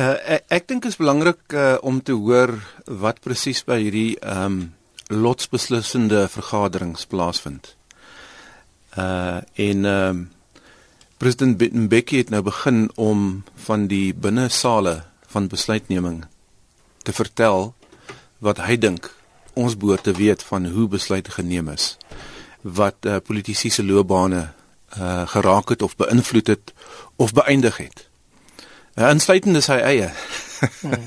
Uh, ek ek dink is belangrik uh, om te hoor wat presies by hierdie ehm um, lotsbeslissende vergaderings plaasvind. Uh en ehm um, president Mbeki het nou begin om van die binnesale van besluitneming te vertel wat hy dink ons behoort te weet van hoe besluite geneem is wat uh, politici se loopbane uh, geraak het of beïnvloed het of beëindig het. Uh, insluitend is sy eie. hmm.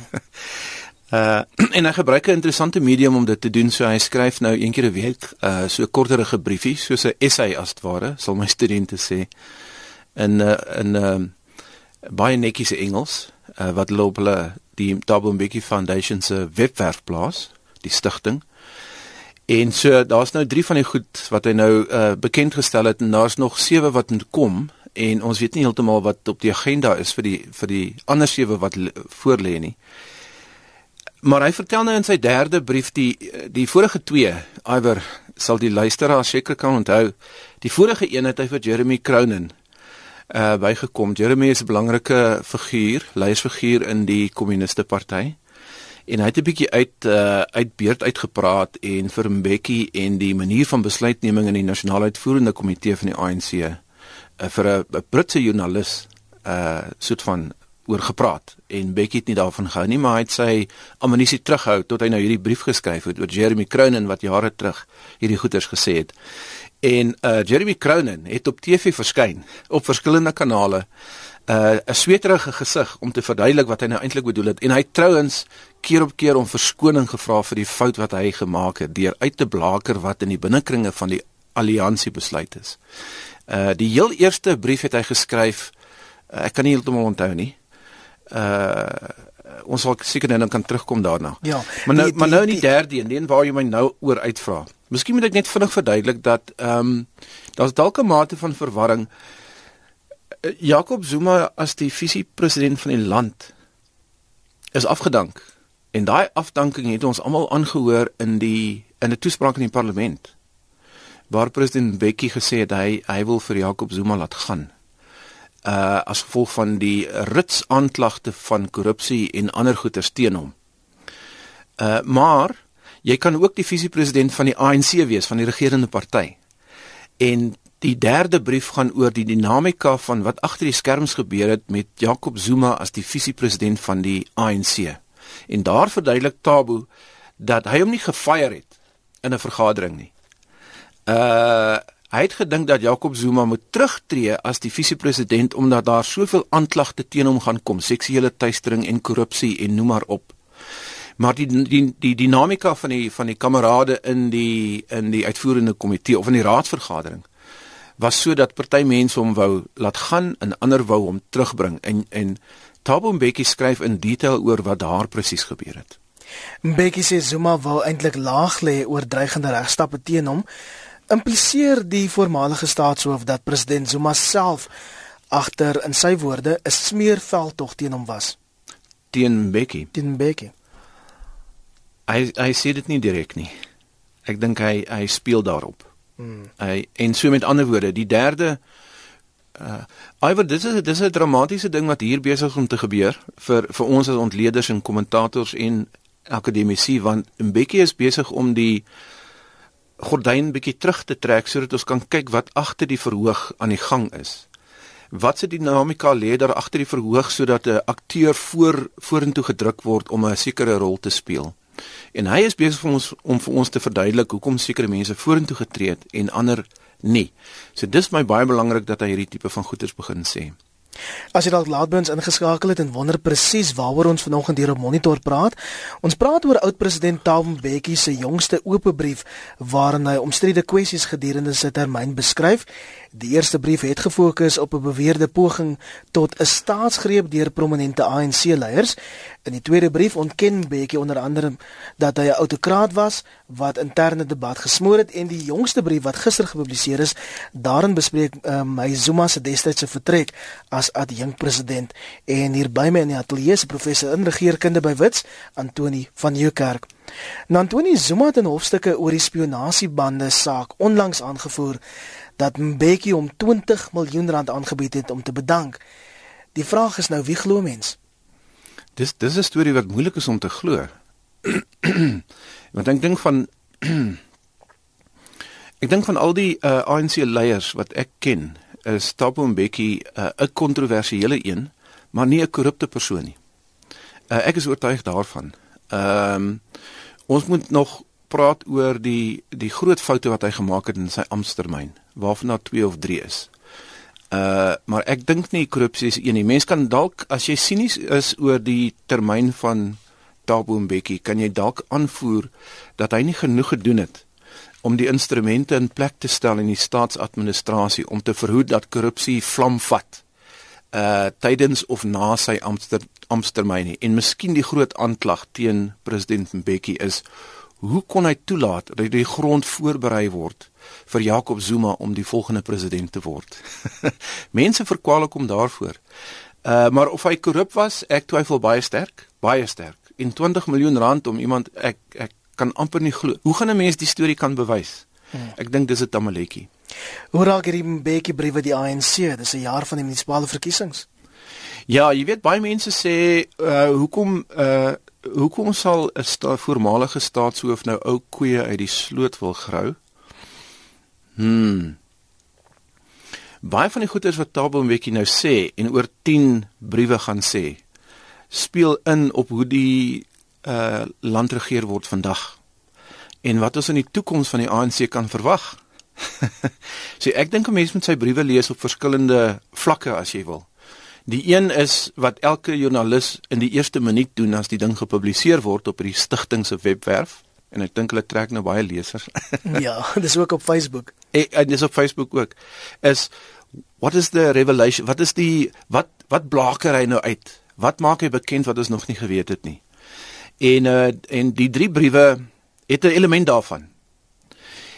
uh en hy gebruik 'n interessante medium om dit te doen. So hy skryf nou een keer 'n week uh so 'n korterige briefie, soos 'n essay as ware, sal my studente sê. In uh in uh baie netjiese Engels uh, wat loop hulle die Double Mbeki Foundation se webwerf plaas, die stigting. En so daar's nou 3 van die goed wat hy nou uh bekend gestel het en daar's nog 7 wat moet kom en ons weet nie heeltemal wat op die agenda is vir die vir die ander 7 wat voor lê nie. Maar hy vertel nou in sy derde brief die die vorige 2, Iwer sal die luisteraar seker kan onthou. Die vorige een het hy vir Jeremy Cronin uh bygekom. Jeremy is 'n belangrike figuur, leiersfiguur in die kommuniste party en hy het 'n bietjie uit uh uit beerd uitgepraat en vir Mbeki en die manier van besluitneming in die nasionale uitvoerende komitee van die ANC uh, vir 'n Britse joernalis uh soet van oor gepraat. En Mbeki het nie daarvan gehou nie maar hy het sy amnestie terughou tot hy nou hierdie brief geskryf het oor Jeremy Cronin wat jare terug hierdie goeters gesê het. En uh Jeremy Cronin het op TV verskyn op verskillende kanale uh 'n sweterige gesig om te verduidelik wat hy nou eintlik bedoel het. En hy trouens keer op keer om verskoning gevra vir die fout wat hy gemaak het deur uit te blaker wat in die binnekringe van die alliansie besluit is. Uh die heel eerste brief het hy geskryf uh, ek kan nie heeltemal onthou nie. Uh ons sal seker nou kan terugkom daarna. Ja. Maar nou die, die, maar nou in die, die derde een, een waar jy my nou oor uitvra. Miskien moet ek net vinnig verduidelik dat ehm um, daar's dalk 'n mate van verwarring Eh, Jakob Zuma as die visiepresident van die land is afgedank. En daai afdanking het ons almal aangehoor in die in 'n toespraak in die parlement waar president Bekkie gesê het hy hy wil vir Jakob Zuma laat gaan. Uh as gevolg van die rits aanklagte van korrupsie en ander goeters teen hom. Uh maar jy kan ook die visiepresident van die ANC wees van die regerende party. En Die derde brief gaan oor die dinamika van wat agter die skerms gebeur het met Jacob Zuma as die visiepresident van die ANC. En daar verduidelik Tabo dat hy hom nie gefire het in 'n vergadering nie. Uh hy het gedink dat Jacob Zuma moet terugtreë as die visiepresident omdat daar soveel aanklagte teen hom gaan kom, seksuele teistering en korrupsie en noem maar op. Maar die die die dinamika van die van die kamerade in die in die uitvoerende komitee of in die raadsvergadering was sodat party mense hom wou laat gaan en ander wou hom terugbring en en Thabo Mbeki skryf in detail oor wat daar presies gebeur het. Mbeki sê Zuma wou eintlik laag lê oor dreigende regstappe teen hom. Impliseer die voormalige staatshoof dat president Zuma self agter in sy woorde 'n smeerveld tog teen hom was teen Mbeki. Teen Mbeki. Hy hy sê dit nie direk nie. Ek dink hy hy speel daarop. Hmm. Hy en so met ander woorde, die derde uh iwer dis is dis 'n dramatiese ding wat hier besig om te gebeur vir vir ons as ontleeders en kommentators en akademici want Mbeki is besig om die gordyn bietjie terug te trek sodat ons kan kyk wat agter die verhoog aan die gang is. Wat se dinamika lê daar agter die verhoog sodat 'n akteur voor vorentoe gedruk word om 'n sekere rol te speel? En hy is besig om ons om vir ons te verduidelik hoekom sekere mense vorentoe getree het en ander nie. So dis my baie belangrik dat hy hierdie tipe van goeters begin sê. As jy dalk laat by ons ingeskakel het en wonder presies waaroor ons vanoggend hier op monitor praat, ons praat oor oud-president Thabo Mbeki se jongste oop brief waarin hy omstrede kwessies gedurende sy termyn beskryf Die eerste brief het gefokus op 'n beweerde poging tot 'n staatsgreep deur prominente ANC-leiers. In die tweede brief ontken Bekkie onder andere dat hy 'n autokraat was wat interne debat gesmoor het en die jongste brief wat gister gepubliseer is, daarin bespreek um, hy Zuma se destydse vertrek as adjunkpresident en hier by my in die ateljee se professor in regeringskunde by Wits, Antoni van Nieuwkerk. Nou Antoni Zuma het 'n hofstukke oor die spionasiebande saak onlangs aangevoer dat Mbeki hom 20 miljoen rand aangebied het om te bedank. Die vraag is nou wie glo mens? Dis dis 'n storie wat moeilik is om te glo. Want ek dink van ek dink van al die uh, ANC leiers wat ek ken, is Thabo Mbeki uh, 'n kontroversiële een, maar nie 'n korrupte persoon nie. Uh, ek is oortuig daarvan. Ehm um, ons moet nog praat oor die die groot foute wat hy gemaak het in sy amptetermyn, waarvan daar 2 of 3 is. Uh maar ek dink nie korrupsie is een nie. Mense kan dalk as jy sinies is oor die termyn van Thabo Mbeki, kan jy dalk aanvoer dat hy nie genoeg gedoen het om die instrumente in plek te stel in die staatsadministrasie om te verhoed dat korrupsie vlam vat uh tydens of na sy amptetermyn nie. En miskien die groot aanklag teen president Mbeki is hoe kon hy toelaat dat die grond voorberei word vir Jacob Zuma om die volgende president te word? Mense verkwalik hom daarvoor. Uh maar of hy korrup was, ek twyfel baie sterk, baie sterk. En 20 miljoen rand om iemand ek ek kan amper nie glo. Hoe gaan 'n mens die storie kan bewys? Hmm. Ek dink dis 'n tamaletjie. Hoe raak hierdie Mbeki briewe die ANC? Dis 'n jaar van die munisipale verkiesings. Ja, jy weet baie mense sê uh hoekom uh hoekom sal 'n sta voormalige staatshoof nou ou koeie uit die sloot wil grou? Hmm. Baie van die goeders wat Tabo Mbeki nou sê en oor 10 briewe gaan sê, speel in op hoe die uh land regeer word vandag en wat ons in die toekoms van die ANC kan verwag. so ek dink 'n mens moet sy briewe lees op verskillende vlakke as jy wil. Die een is wat elke joernalis in die eerste minuut doen as die ding gepubliseer word op die stigting se webwerf en ek dink hulle trek nou baie lesers. ja, dis ook op Facebook. En, en dis op Facebook ook. Is what is the revelation? Wat is die wat wat blaker hy nou uit? Wat maak hy bekend wat ons nog nie geweet het nie? En uh en die drie briewe het 'n element daarvan.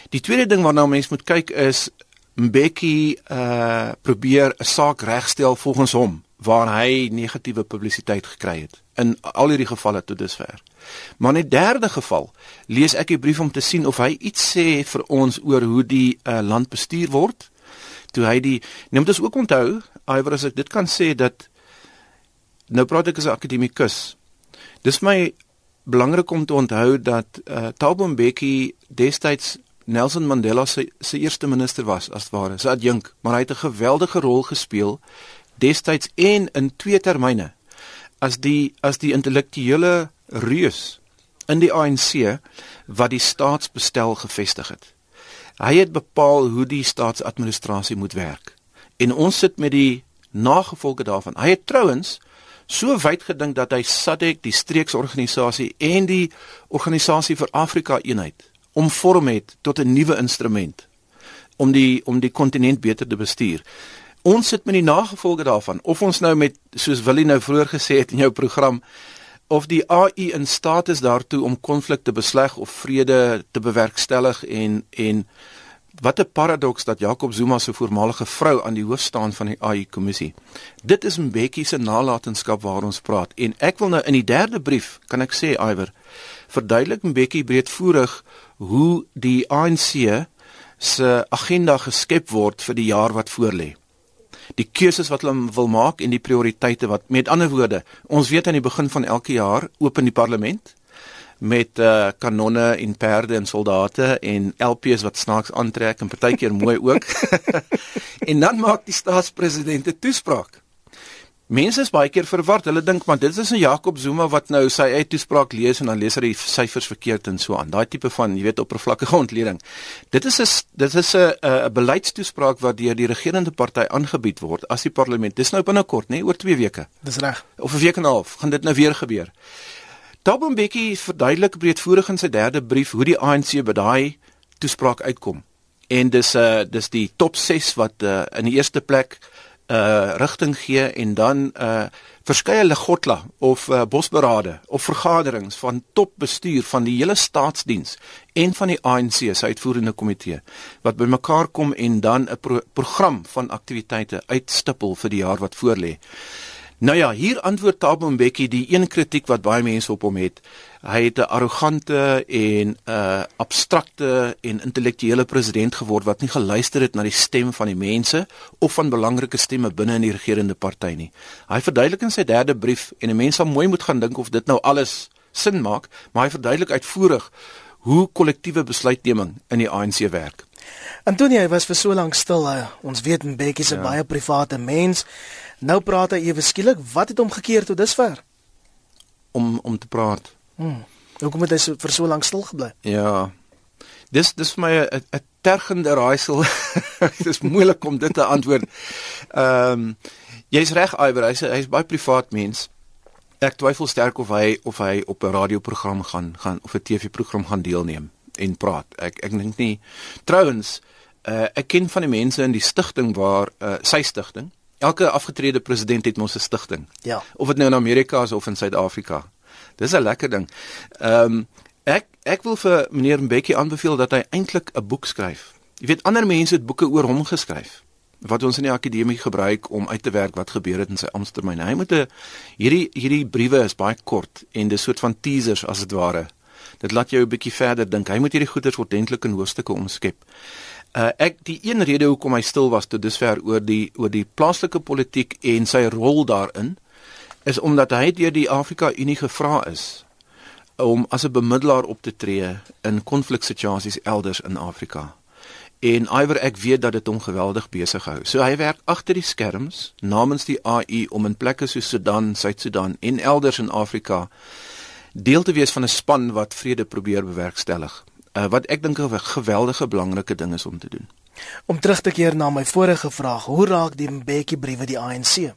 Die tweede ding waarna mens moet kyk is Mbeki uh probeer 'n saak regstel volgens hom waar hy negatiewe publisiteit gekry het in al hierdie gevalle tot dusver. Maar in die derde geval lees ek die brief om te sien of hy iets sê vir ons oor hoe die uh, land bestuur word. Toe hy die nou moet ons ook onthou, iwer as ek dit kan sê dat nou praat ek as 'n akademikus. Dis my belangrik om te onthou dat uh, Thabo Mbeki destyds Nelson Mandela se se eerste minister was as ware, sy adjunk, maar hy het 'n geweldige rol gespeel destyds en in twee termyne as die as die intellektuele reus in die ANC wat die staatsbestel gevestig het. Hy het bepaal hoe die staatsadministrasie moet werk. En ons sit met die nagevolge daarvan. Hy het trouens so wyd gedink dat hy SADC, die streeksorganisasie en die organisasie vir Afrika eenheid omvorm het tot 'n nuwe instrument om die om die kontinent beter te bestuur. Ons sit met die nagevolge daarvan of ons nou met soos Willie nou vroeër gesê het in jou program of die AI in staat is daartoe om konflikte besleg of vrede te bewerkstellig en en wat 'n paradoks dat Jacob Zuma se voormalige vrou aan die hoof staan van die AI kommissie. Dit is Mbeki se nalatenskap waar ons praat en ek wil nou in die derde brief kan ek sê Iwer verduidelik Mbeki breedvoerig hoe die ANC se agenda geskep word vir die jaar wat voorlê. Die keuses wat hulle wil maak en die prioriteite wat met ander woorde, ons weet aan die begin van elke jaar open die parlement met uh, kanonne en perde en soldate en LPs wat snaaks aantrek en partykeer mooi ook. en dan maak die staatspresident 'n toespraak. Mense is baie keer verward. Hulle dink maar dit is 'n Jakob Zuma wat nou sy eie toespraak lees en dan lees hy die syfers verkeerd en so aan. Daai tipe van, jy weet, oppervlakkige ontleding. Dit is 'n dit is 'n 'n beleidstoespraak wat deur die regerende party aangebied word as die parlement. Dis nou binnekort, nê, oor 2 weke. Dis reg. Of 'n week en 'n half gaan dit nou weer gebeur. Thabo Mbeki verduidelik breedvoerig in sy derde brief hoe die ANC by daai toespraak uitkom. En dis 'n uh, dis die top 6 wat uh, in die eerste plek uh rigting gee en dan uh verskeie legotla of uh, bosberade of vergaderings van topbestuur van die hele staatsdiens en van die ANC se uitvoerende komitee wat bymekaar kom en dan 'n pro program van aktiwiteite uitstippel vir die jaar wat voorlê. Nou ja, hier antwoord Thabo Mbeki die een kritiek wat baie mense op hom het. Hy het 'n arrogante en 'n uh, abstrakte en intellektuele president geword wat nie geluister het na die stem van die mense of van belangrike stemme binne in die regerende party nie. Hy verduidelik in sy derde brief en 'n mens sal mooi moet gaan dink of dit nou alles sin maak, maar hy verduidelik uitvoerig hoe kollektiewe besluitneming in die ANC werk. Antonie, hy was vir so lank stil. Ons weet Mbeki is 'n ja. baie private mens. Nou praat hy ewe skielik, wat het hom gekeer tot dusver? Om om te praat. Hmm. Hoekom het hy so vir so lank stil gebly? Ja. Dis dis vir my 'n 'n tergende raaisel. dis moeilik om dit te antwoord. Ehm um, jy's reg, Iwer, hy's hy's baie privaat mens. Ek twyfel sterk of hy of hy op 'n radioprogram gaan gaan of 'n TV-program gaan deelneem en praat. Ek ek dink nie. Trouwens, uh, ek ken van die mense in die stigting waar uh, sy stigting elke afgetrede president het mos 'n stigting. Ja. Of dit nou in Amerika is of in Suid-Afrika. Dis 'n lekker ding. Ehm um, ek ek wil vir meneer Mbeki aanbeveel dat hy eintlik 'n boek skryf. Jy weet ander mense het boeke oor hom geskryf wat ons in die akademie gebruik om uit te werk wat gebeur het in sy amptetermyn. Hy moet 'n hierdie hierdie briewe is baie kort en dis soort van teasers as dit ware. Dit laat jou 'n bietjie verder dink. Hy moet hierdie goeders ordentlik in hoofstukke omskep. Uh, ek die een rede hoekom hy stil was tot dusver oor die oor die plaaslike politiek en sy rol daarin is omdat hy deur die Afrika Unie gevra is om as 'n bemiddelaar op te tree in konfliksituasies elders in Afrika. En iwer ek weet dat dit hom geweldig besig hou. So hy werk agter die skerms namens die AU om in plekke soos Sudan, Suid-Sudan en elders in Afrika deel te wees van 'n span wat vrede probeer bewerkstellig uh, wat ek dink 'n geweldige belangrike ding is om te doen. Om terug te keer na my vorige vraag, hoe raak die Mbeki briewe die ANC?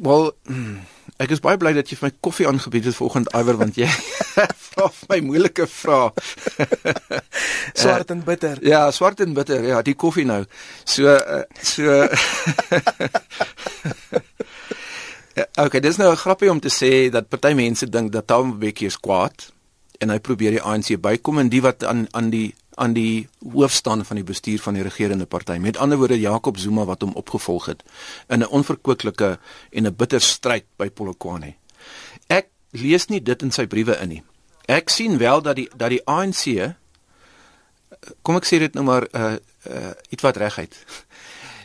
Wel, ek is baie bly dat jy vir my koffie aangebied het vanoggend Iwer want jy vra my moeilike vrae. swart en bitter. Uh, ja, swart en bitter. Ja, die koffie nou. So uh, so okay, dis nou 'n grappie om te sê dat party mense dink dat Thabo Mbeki is kwaad en hy probeer die ANC bykom en die wat aan aan die aan die hoof staan van die bestuur van die regerende party. Met ander woorde Jacob Zuma wat hom opgevolg het in 'n onverkwikkelike en 'n bitter stryd by Polokwane. Ek lees nie dit in sy briewe in nie. Ek sien wel dat die dat die ANC kom ek sê dit nou maar uh uh iets wat reguit.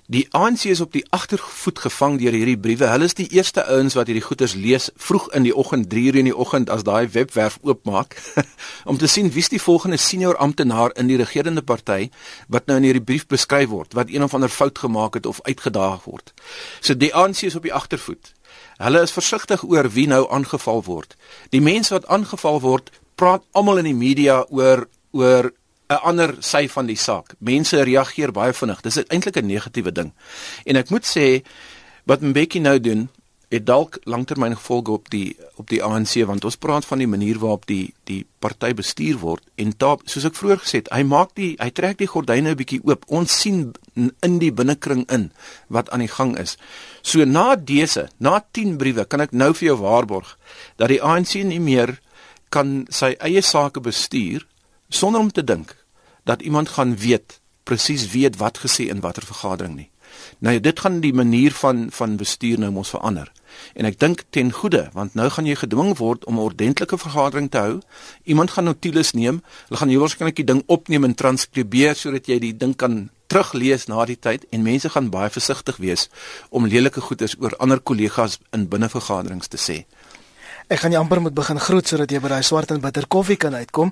Die ANC is op die agtervoet gevang deur hierdie briewe. Hulle is die eerste ouens wat hierdie goeters lees vroeg in die oggend, 3:00 in die oggend as daai webwerf oopmaak om te sien wie's die volgende senior amptenaar in die regerende party wat nou in hierdie brief beskryf word, wat een of ander fout gemaak het of uitgedaag word. So die ANC is op die agtervoet. Hulle is versigtig oor wie nou aangeval word. Die mense wat aangeval word, praat almal in die media oor oor 'n ander sy van die saak. Mense reageer baie vinnig. Dis eintlik 'n negatiewe ding. En ek moet sê wat Mbeki nou doen, het dalk langtermyn gevolge op die op die ANC want ons praat van die manier waarop die die party bestuur word en daar soos ek vroeër gesê het, hy maak die hy trek die gordyne 'n bietjie oop. Ons sien in die binnekring in wat aan die gang is. So na dese, na 10 briewe, kan ek nou vir jou waarborg dat die ANC nie meer kan sy eie sake bestuur sonder om te dink dat iemand gaan weet presies weet wat gesê in watter vergadering nie. Nou dit gaan die manier van van bestuur nou mos verander. En ek dink ten goeie, want nou gaan jy gedwing word om 'n ordentlike vergadering te hou. Iemand gaan notules neem. Hulle gaan jou waarskynlik die ding opneem en transkribeer sodat jy die ding kan teruglees na die tyd en mense gaan baie versigtig wees om lelike goeders oor ander kollegas in binnevergaderings te sê. Ek gaan jy amper moet begin groet sodat jy by daai swart en bitter koffie kan uitkom.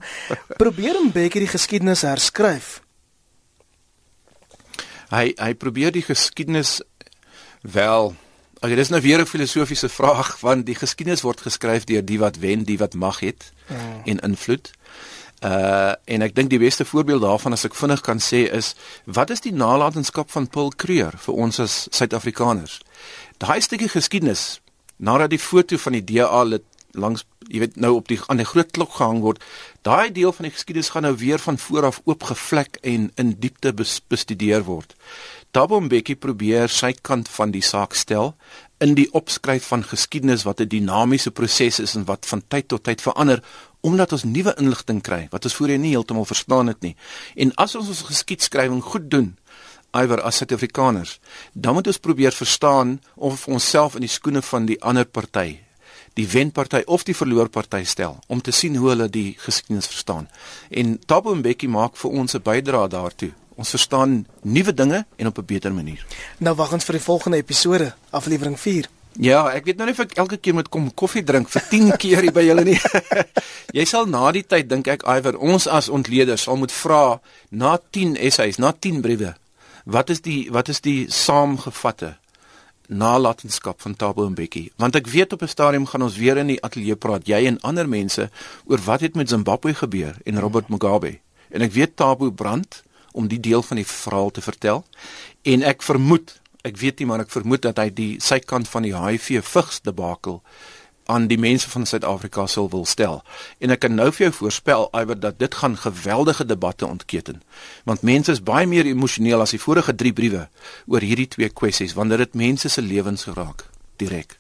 Probeer om Becky die geskiedenis herskryf. Hy hy probeer die geskiedenis wel. Okay, dis nou weer 'n filosofiese vraag want die geskiedenis word geskryf deur die wat wen, die wat mag het ja. en invloed. Uh en ek dink die beste voorbeeld daarvan as ek vinnig kan sê is wat is die nalatenskap van Paul Kruger vir ons as Suid-Afrikaners? Daai stukkie geskiedenis nadat die foto van die DA lid langs jy weet nou op die aan die groot klok gehang word daai deel van die geskiedenis gaan nou weer van voor af oopgevlek en in diepte bestudeer word. Thabo Mbeki probeer sy kant van die saak stel in die opskryf van geskiedenis wat 'n dinamiese proses is en wat van tyd tot tyd verander omdat ons nuwe inligting kry wat ons voorheen nie heeltemal verstaan het nie. En as ons ons geskiedskrywing goed doen iwer as Suid-Afrikaners, dan moet ons probeer verstaan of ons self in die skoene van die ander party, die wenparty of die verloorparty stel om te sien hoe hulle die geskiedenis verstaan. En Thabo Mbeki maak vir ons 'n bydrae daartoe. Ons verstaan nuwe dinge en op 'n beter manier. Nou wag ons vir die volgende episode, aflewering 4. Ja, ek weet nou nie of ek elke keer moet kom koffie drink vir 10 keer hier by julle nie. jy sal na die tyd dink ek iwer ons as ontleeders sal moet vra na 10 essays, na 10 briewe. Wat is die wat is die saamgevatte nalatenskap van Thabo Mbeki? Want ek weet op 'n stadium gaan ons weer in die ateljee praat, jy en ander mense oor wat het met Zimbabwe gebeur en Robert Mugabe. En ek weet Thabo brand om die deel van die verhaal te vertel en ek vermoed ek weet nie maar ek vermoed dat hy die sy kant van die HIV vigs debakel aan die mense van Suid-Afrika sou wil stel. En ek kan nou vir jou voorspel iwer dat dit gaan geweldige debatte ontketen. Want mense is baie meer emosioneel as die vorige 3 briewe oor hierdie twee kwessies wanneer dit mense se lewens geraak direk.